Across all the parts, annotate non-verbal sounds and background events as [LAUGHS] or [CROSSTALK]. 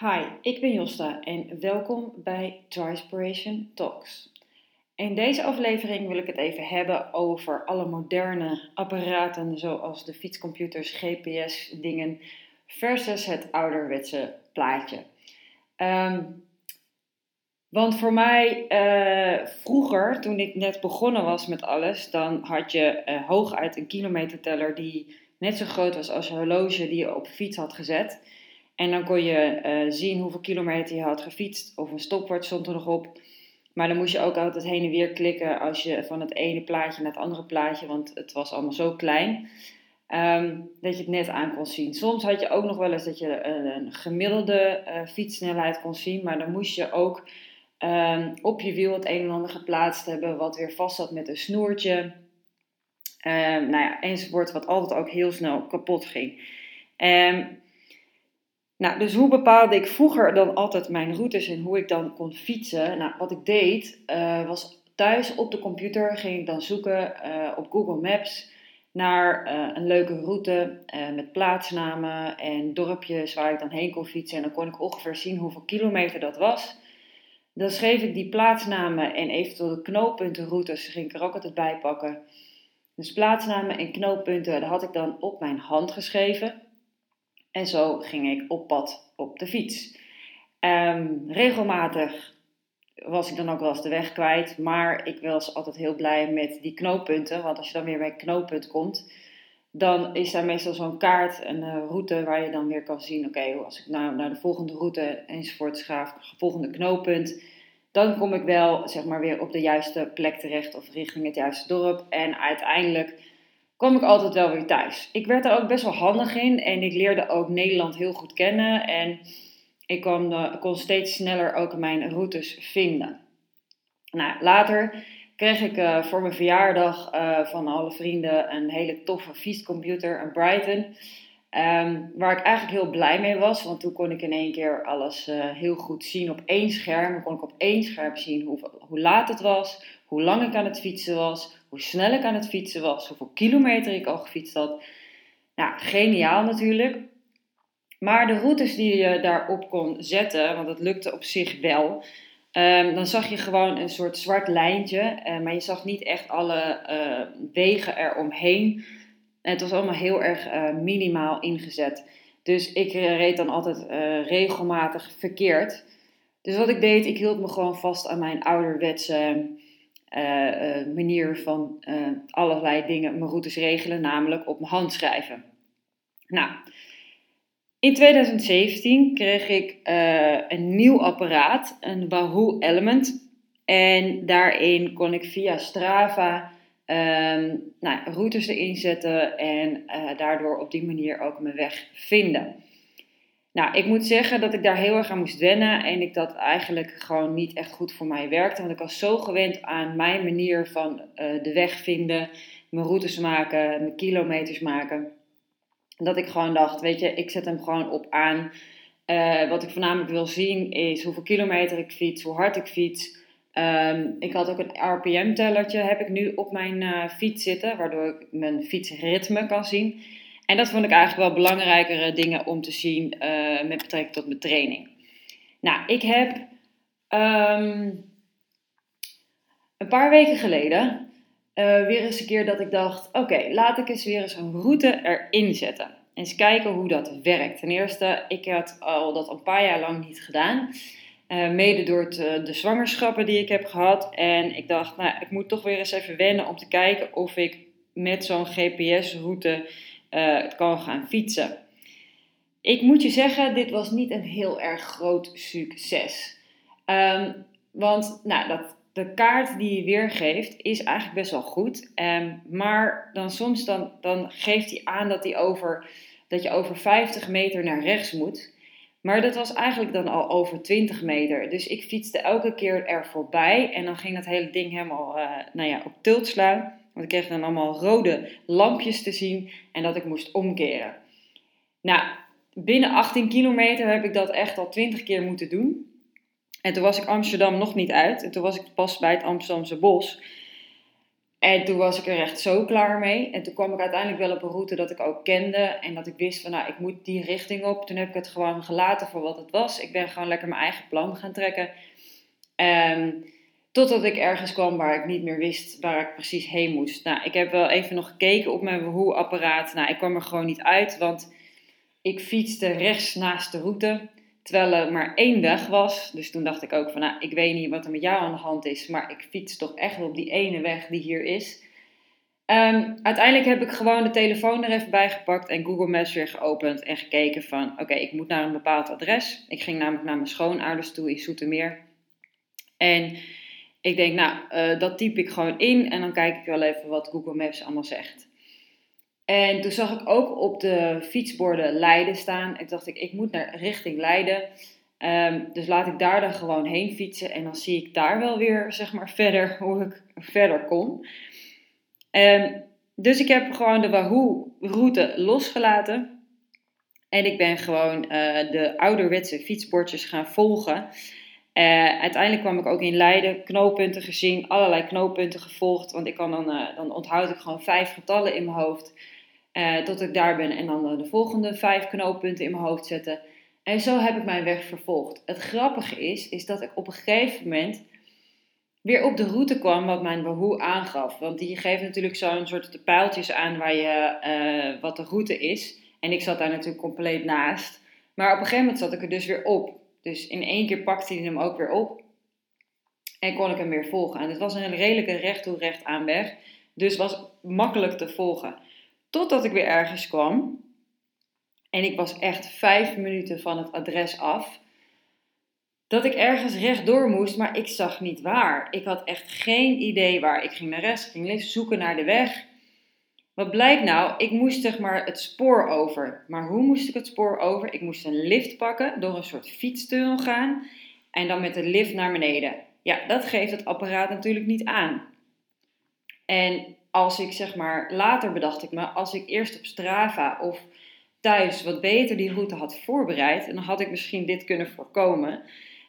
Hi, ik ben Josta en welkom bij Trispiration Talks. In deze aflevering wil ik het even hebben over alle moderne apparaten zoals de fietscomputers, GPS-dingen versus het ouderwetse plaatje. Ehm, want voor mij, uh, vroeger, toen ik net begonnen was met alles, dan had je uh, hooguit een kilometerteller die net zo groot was als een horloge die je op fiets had gezet. En dan kon je uh, zien hoeveel kilometer je had gefietst. Of een stopwatch stond er nog op. Maar dan moest je ook altijd heen en weer klikken als je van het ene plaatje naar het andere plaatje, want het was allemaal zo klein, um, dat je het net aan kon zien. Soms had je ook nog wel eens dat je een, een gemiddelde uh, fietssnelheid kon zien, maar dan moest je ook um, op je wiel het een en ander geplaatst hebben, wat weer vast zat met een snoertje. Um, nou ja, enzovoort, wat altijd ook heel snel kapot ging. Um, nou, dus hoe bepaalde ik vroeger dan altijd mijn routes en hoe ik dan kon fietsen? Nou, wat ik deed, uh, was thuis op de computer ging ik dan zoeken uh, op Google Maps naar uh, een leuke route met plaatsnamen en dorpjes waar ik dan heen kon fietsen. En dan kon ik ongeveer zien hoeveel kilometer dat was. Dan schreef ik die plaatsnamen en eventueel de knooppuntenroutes ging ik er ook altijd bij pakken. Dus plaatsnamen en knooppunten, dat had ik dan op mijn hand geschreven. En zo ging ik op pad op de fiets. Um, regelmatig was ik dan ook wel eens de weg kwijt, maar ik was altijd heel blij met die knooppunten. Want als je dan weer bij een knooppunt komt, dan is daar meestal zo'n kaart, een uh, route waar je dan weer kan zien: oké, als ik nou naar de volgende route enzovoort ga, volgende knooppunt, dan kom ik wel zeg maar weer op de juiste plek terecht of richting het juiste dorp. En uiteindelijk kwam ik altijd wel weer thuis. Ik werd er ook best wel handig in en ik leerde ook Nederland heel goed kennen. En ik kon, uh, kon steeds sneller ook mijn routes vinden. Nou, later kreeg ik uh, voor mijn verjaardag uh, van alle vrienden een hele toffe fietscomputer, een Brighton. Um, waar ik eigenlijk heel blij mee was, want toen kon ik in één keer alles heel goed zien op één scherm. Dan kon ik op één scherm zien hoe, hoe laat het was, hoe lang ik aan het fietsen was, hoe snel ik aan het fietsen was, hoeveel kilometer ik al gefietst had. Nou, geniaal natuurlijk. Maar de routes die je daarop kon zetten, want dat lukte op zich wel, um, dan zag je gewoon een soort zwart lijntje, uh, maar je zag niet echt alle uh, wegen eromheen. En het was allemaal heel erg uh, minimaal ingezet. Dus ik reed dan altijd regelmatig verkeerd. Dus wat ik deed, ik hield me gewoon vast aan mijn ouderwetse uh, uh, manier van uh, allerlei dingen mijn routes regelen, namelijk op mijn hand schrijven. Nou, in 2017 kreeg ik een nieuw apparaat, een Wahoo Element. En daarin kon ik via Strava um, nou, routes erin zetten en daardoor op die manier ook mijn weg vinden. Nou, ik moet zeggen dat ik daar heel erg aan moest wennen en ik dat eigenlijk gewoon niet echt goed voor mij werkte. Want ik was zo gewend aan mijn manier van uh, de weg vinden, mijn routes maken, mijn kilometers maken. Dat ik gewoon dacht, weet je, ik zet hem gewoon op aan. Uh, wat ik voornamelijk wil zien is hoeveel kilometer ik fiets, hoe hard ik fiets. Um, ik had ook een RPM-tellertje, heb ik nu op mijn uh, fiets zitten, waardoor ik mijn fietsritme kan zien. En dat vond ik eigenlijk wel belangrijkere dingen om te zien uh, met betrekking tot mijn training. Nou, ik heb um, een paar weken geleden uh, weer eens een keer dat ik dacht: oké, laat ik eens weer eens een route erin zetten. Eens kijken hoe dat werkt. Ten eerste, ik had al dat een paar jaar lang niet gedaan. Uh, mede door de zwangerschappen die ik heb gehad. En ik dacht, nou, ik moet toch weer eens even wennen om te kijken of ik met zo'n GPS-route uh, kan gaan fietsen. Ik moet je zeggen, dit was niet een heel erg groot succes. Um, want nou, dat, de kaart die hij weergeeft is eigenlijk best wel goed. Um, maar dan soms dan, dan geeft hij aan dat, hij over, dat je over 50 meter naar rechts moet. Maar dat was eigenlijk dan al over 20 meter. Dus ik fietste elke keer er voorbij. En dan ging dat hele ding helemaal uh, nou ja, op tilt slaan. Want ik kreeg dan allemaal rode lampjes te zien en dat ik moest omkeren. Nou, binnen 18 kilometer heb ik dat echt al 20 keer moeten doen. En toen was ik Amsterdam nog niet uit. En toen was ik pas bij het Amsterdamse bos. En toen was ik er echt zo klaar mee. En toen kwam ik uiteindelijk wel op een route dat ik ook kende. En dat ik wist van, nou, ik moet die richting op. Toen heb ik het gewoon gelaten voor wat het was. Ik ben gewoon lekker mijn eigen plan gaan trekken. Um, totdat ik ergens kwam waar ik niet meer wist waar ik precies heen moest. Nou, ik heb wel even nog gekeken op mijn Wahoo-apparaat. Nou, ik kwam er gewoon niet uit, want ik fietste rechts naast de route. Terwijl er maar één weg was. Dus toen dacht ik ook van, nou, ik weet niet wat er met jou aan de hand is. Maar ik fiets toch echt op die ene weg die hier is. Um, uiteindelijk heb ik gewoon de telefoon er even bij gepakt en Google Maps weer geopend en gekeken van, oké, ik moet naar een bepaald adres. Ik ging namelijk naar mijn schoonouders toe in Soetermeer. En ik denk, nou, uh, dat typ ik gewoon in en dan kijk ik wel even wat Google Maps allemaal zegt. En toen zag ik ook op de fietsborden Leiden staan. Ik dacht, ik, ik moet naar richting Leiden. Um, dus laat ik daar dan gewoon heen fietsen. En dan zie ik daar wel weer, zeg maar, verder [LAUGHS] hoe ik verder kom. Um, dus ik heb gewoon de Wahoo-route losgelaten. En ik ben gewoon uh, de ouderwetse fietsbordjes gaan volgen. Uh, uiteindelijk kwam ik ook in Leiden, knooppunten gezien, allerlei knooppunten gevolgd. Want ik kan dan, uh, dan onthoud ik gewoon vijf getallen in mijn hoofd. Uh, tot ik daar ben en dan de volgende vijf knooppunten in mijn hoofd zetten. En zo heb ik mijn weg vervolgd. Het grappige is, is dat ik op een gegeven moment weer op de route kwam wat mijn Wahoo aangaf. Want die geeft natuurlijk zo'n soort pijltjes aan waar je, wat de route is. En ik zat daar natuurlijk compleet naast. Maar op een gegeven moment zat ik er dus weer op. Dus in één keer pakte hij hem ook weer op. En kon ik hem weer volgen. En het was een redelijke recht toe recht aan weg. Dus was makkelijk te volgen. Totdat ik weer ergens kwam. En ik was echt vijf minuten van het adres af. Dat ik ergens rechtdoor moest, maar ik zag niet waar. Ik had echt geen idee waar. Ik ging naar rechts, ging links zoeken naar de weg. Wat blijkt nou? Ik moest zeg maar het spoor over. Maar hoe moest ik het spoor over? Ik moest een lift pakken, door een soort fietstunnel gaan en dan met de lift naar beneden. Ja, dat geeft het apparaat natuurlijk niet aan. En als ik zeg maar, later bedacht ik me, als ik eerst op Strava of thuis wat beter die route had voorbereid, dan had ik misschien dit kunnen voorkomen.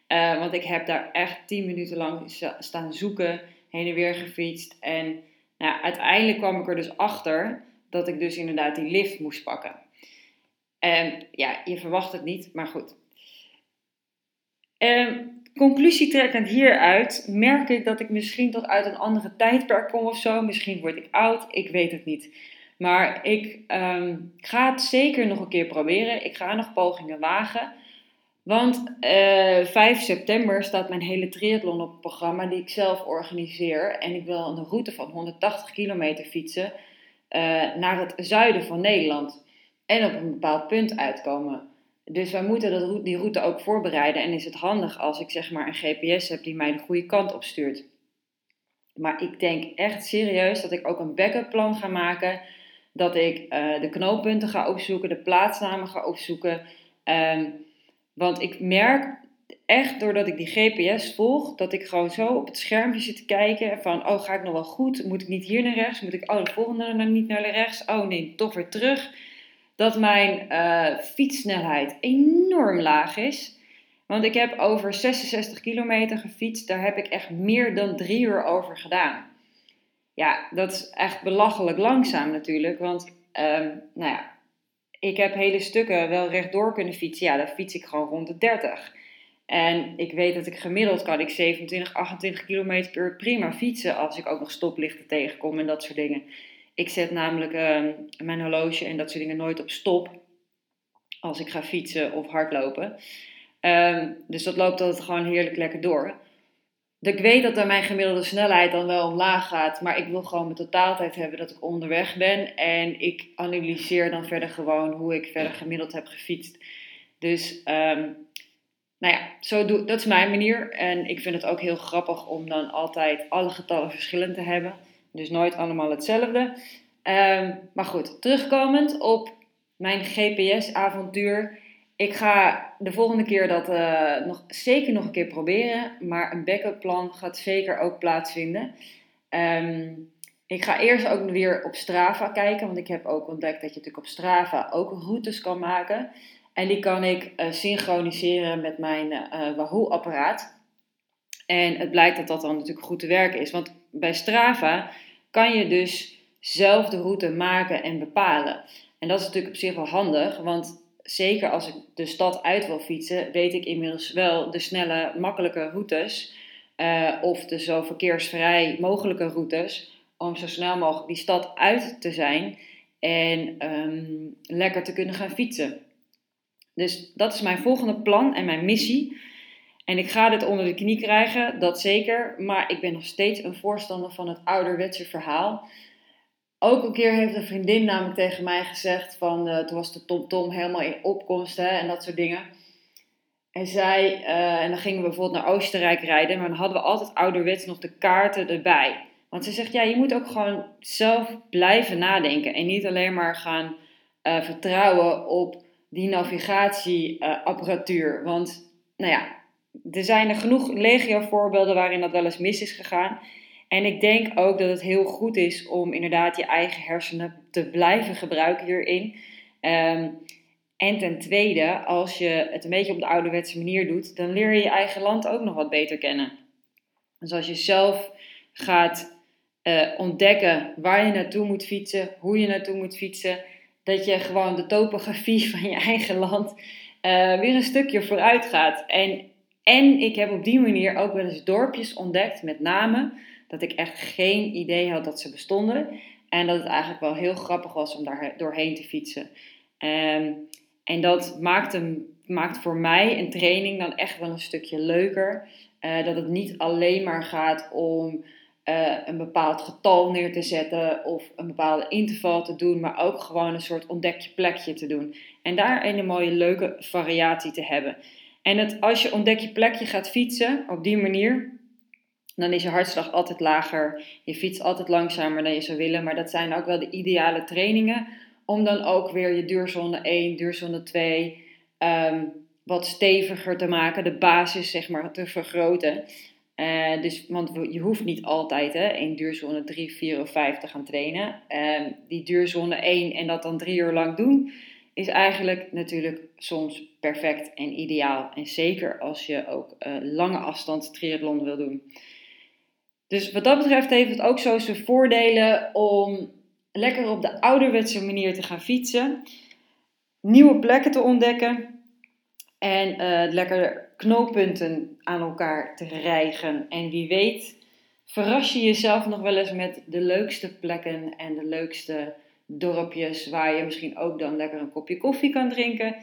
Uh, want ik heb daar echt 10 minuten lang staan zoeken, heen en weer gefietst en nou, uiteindelijk kwam ik er dus achter dat ik dus inderdaad die lift moest pakken. En ja, je verwacht het niet, maar goed. En conclusie trekkend hieruit merk ik dat ik misschien tot uit een andere tijdperk kom of zo. Misschien word ik oud, ik weet het niet. Maar ik um, ga het zeker nog een keer proberen. Ik ga nog pogingen wagen. Want uh, eh, 5 september staat mijn hele triathlon op het programma die ik zelf organiseer. En ik wil een route van 180 kilometer fietsen uh, naar het zuiden van Nederland. En op een bepaald punt uitkomen. Dus wij moeten die route ook voorbereiden. En is het handig als ik zeg maar een GPS heb die mij de goede kant op stuurt. Maar ik denk echt serieus dat ik ook een backup plan ga maken. Dat ik uh, de knooppunten ga opzoeken, de plaatsnamen ga opzoeken. Um, want ik merk echt doordat ik die GPS volg, dat ik gewoon zo op het schermpje zit te kijken van, oh ga ik nog wel goed? Moet ik niet hier naar rechts? Moet ik, oh de volgende naar, niet naar rechts? Oh nee, toch weer terug. Dat mijn uh, fietssnelheid enorm laag is. Want ik heb over 66 kilometer gefietst, daar heb ik echt meer dan drie uur over gedaan. Ja, dat is echt belachelijk langzaam natuurlijk, want um, nou ja, ik heb hele stukken wel rechtdoor kunnen fietsen. Ja, dan fiets ik gewoon rond de 30. En ik weet dat ik gemiddeld kan ik 27, 28 km per uur prima fietsen als ik ook nog stoplichten tegenkom en dat soort dingen. Ik zet namelijk uh, mijn horloge en dat soort dingen nooit op stop als ik ga fietsen of hardlopen. Um, dus dat loopt altijd gewoon heerlijk lekker door ik weet dat dan mijn gemiddelde snelheid dan wel omlaag gaat, maar ik wil gewoon mijn totaaltijd hebben dat ik onderweg ben. En ik analyseer dan verder gewoon hoe ik verder gemiddeld heb gefietst. Dus um, nou ja, zo doe, dat is mijn manier. En ik vind het ook heel grappig om dan altijd alle getallen verschillend te hebben. Dus nooit allemaal hetzelfde. Um, maar goed, terugkomend op mijn GPS-avontuur. Ik ga de volgende keer dat uh, nog, zeker nog een keer proberen. Maar een backup plan gaat zeker ook plaatsvinden. Um, ik ga eerst ook weer op Strava kijken. Want ik heb ook ontdekt dat je natuurlijk op Strava ook routes kan maken. En die kan ik uh, synchroniseren met mijn uh, Wahoo-apparaat. En het blijkt dat dat dan natuurlijk goed te werken is. Want bij Strava kan je dus zelf de route maken en bepalen. En dat is natuurlijk op zich wel handig, want zeker als ik de stad uit wil fietsen, weet ik inmiddels wel de snelle, makkelijke routes. Uh, of de zo verkeersvrij mogelijke routes. Om zo snel mogelijk die stad uit te zijn en um, lekker te kunnen gaan fietsen. Dus dat is mijn volgende plan en mijn missie. En ik ga dit onder de knie krijgen, dat zeker. Maar ik ben nog steeds een voorstander van het ouderwetse verhaal. Ook een keer heeft een vriendin namelijk tegen mij gezegd van, uh, toen was de TomTom -tom helemaal in opkomst hè, en dat soort dingen. En zij, uh, en dan gingen we bijvoorbeeld naar Oostenrijk rijden, maar dan hadden we altijd ouderwets nog de kaarten erbij. Want ze zegt, ja, je moet ook gewoon zelf blijven nadenken en niet alleen maar gaan uh, vertrouwen op die navigatieapparatuur. Want, nou ja, er zijn er genoeg legio voorbeelden waarin dat wel eens mis is gegaan. En ik denk ook dat het heel goed is om inderdaad je eigen hersenen te blijven gebruiken hierin. Um, en ten tweede, als je het een beetje op de ouderwetse manier doet, dan leer je je eigen land ook nog wat beter kennen. Dus als je zelf gaat uh, ontdekken waar je naartoe moet fietsen, hoe je naartoe moet fietsen, dat je gewoon de topografie [LAUGHS] van je eigen land uh, weer een stukje vooruit gaat. En, en ik heb op die manier ook wel eens dorpjes ontdekt met namen dat ik echt geen idee had dat ze bestonden. En dat het eigenlijk wel heel grappig was om daar doorheen te fietsen. Um, en dat maakt, hem, maakt voor mij een training dan echt wel een stukje leuker. Uh, dat het niet alleen maar gaat om uh, een bepaald getal neer te zetten of een bepaalde interval te doen, maar ook gewoon een soort ontdekje plekje te doen. En daar een mooie leuke variatie te hebben. En het, als je ontdek je plekje gaat fietsen op die manier, dan is je hartslag altijd lager. Je fietst altijd langzamer dan je zou willen. Maar dat zijn ook wel de ideale trainingen. Om dan ook weer je duurzone 1, duurzone 2 um, ehm, wat steviger te maken. De basis zeg maar te vergroten. Uh, dus, want je hoeft niet altijd hè, in duurzone 3, 4 of 5 te gaan trainen. Uh, die duurzone 1 en dat dan drie uur lang doen, is eigenlijk natuurlijk soms perfect en ideaal. En zeker als je ook uh, lange afstand triathlon wil doen. Dus wat dat betreft heeft het ook zo zijn voordelen om lekker op de ouderwetse manier te gaan fietsen, nieuwe plekken te ontdekken en uh, lekker knooppunten aan elkaar te rijgen. En wie weet, verras je jezelf nog wel eens met de leukste plekken en de leukste dorpjes waar je misschien ook dan lekker een kopje koffie kan drinken.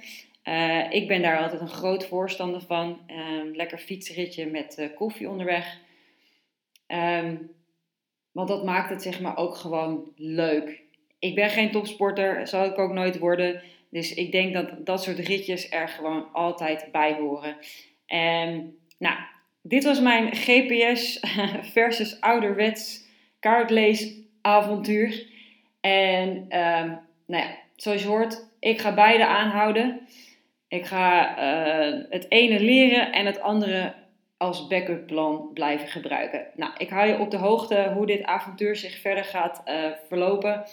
Uh, ik ben daar altijd een groot voorstander van. Uh, lekker fietsritje met koffie onderweg. Um, want dat maakt het zeg maar ook gewoon leuk. Ik ben geen topsporter, zal ik ook nooit worden. Dus ik denk dat dat soort ritjes er gewoon altijd bij horen. En nou, dit was mijn GPS [LAUGHS] versus ouderwets kaartleesavontuur. En um, nou ja, zoals je hoort, ik ga beide aanhouden. Ik ga uh, het ene leren en het andere als backup plan blijven gebruiken. Nou, ik hou je op de hoogte hoe dit avontuur zich verder gaat uh, verlopen.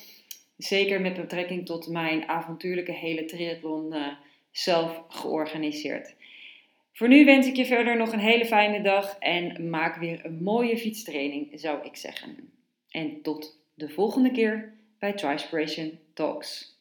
Zeker met betrekking tot mijn avontuurlijke hele triathlon uh, zelf georganiseerd. Voor nu wens ik je verder nog een hele fijne dag en maak weer een mooie fietstraining, zou ik zeggen. En tot de volgende keer bij Trispiration Talks.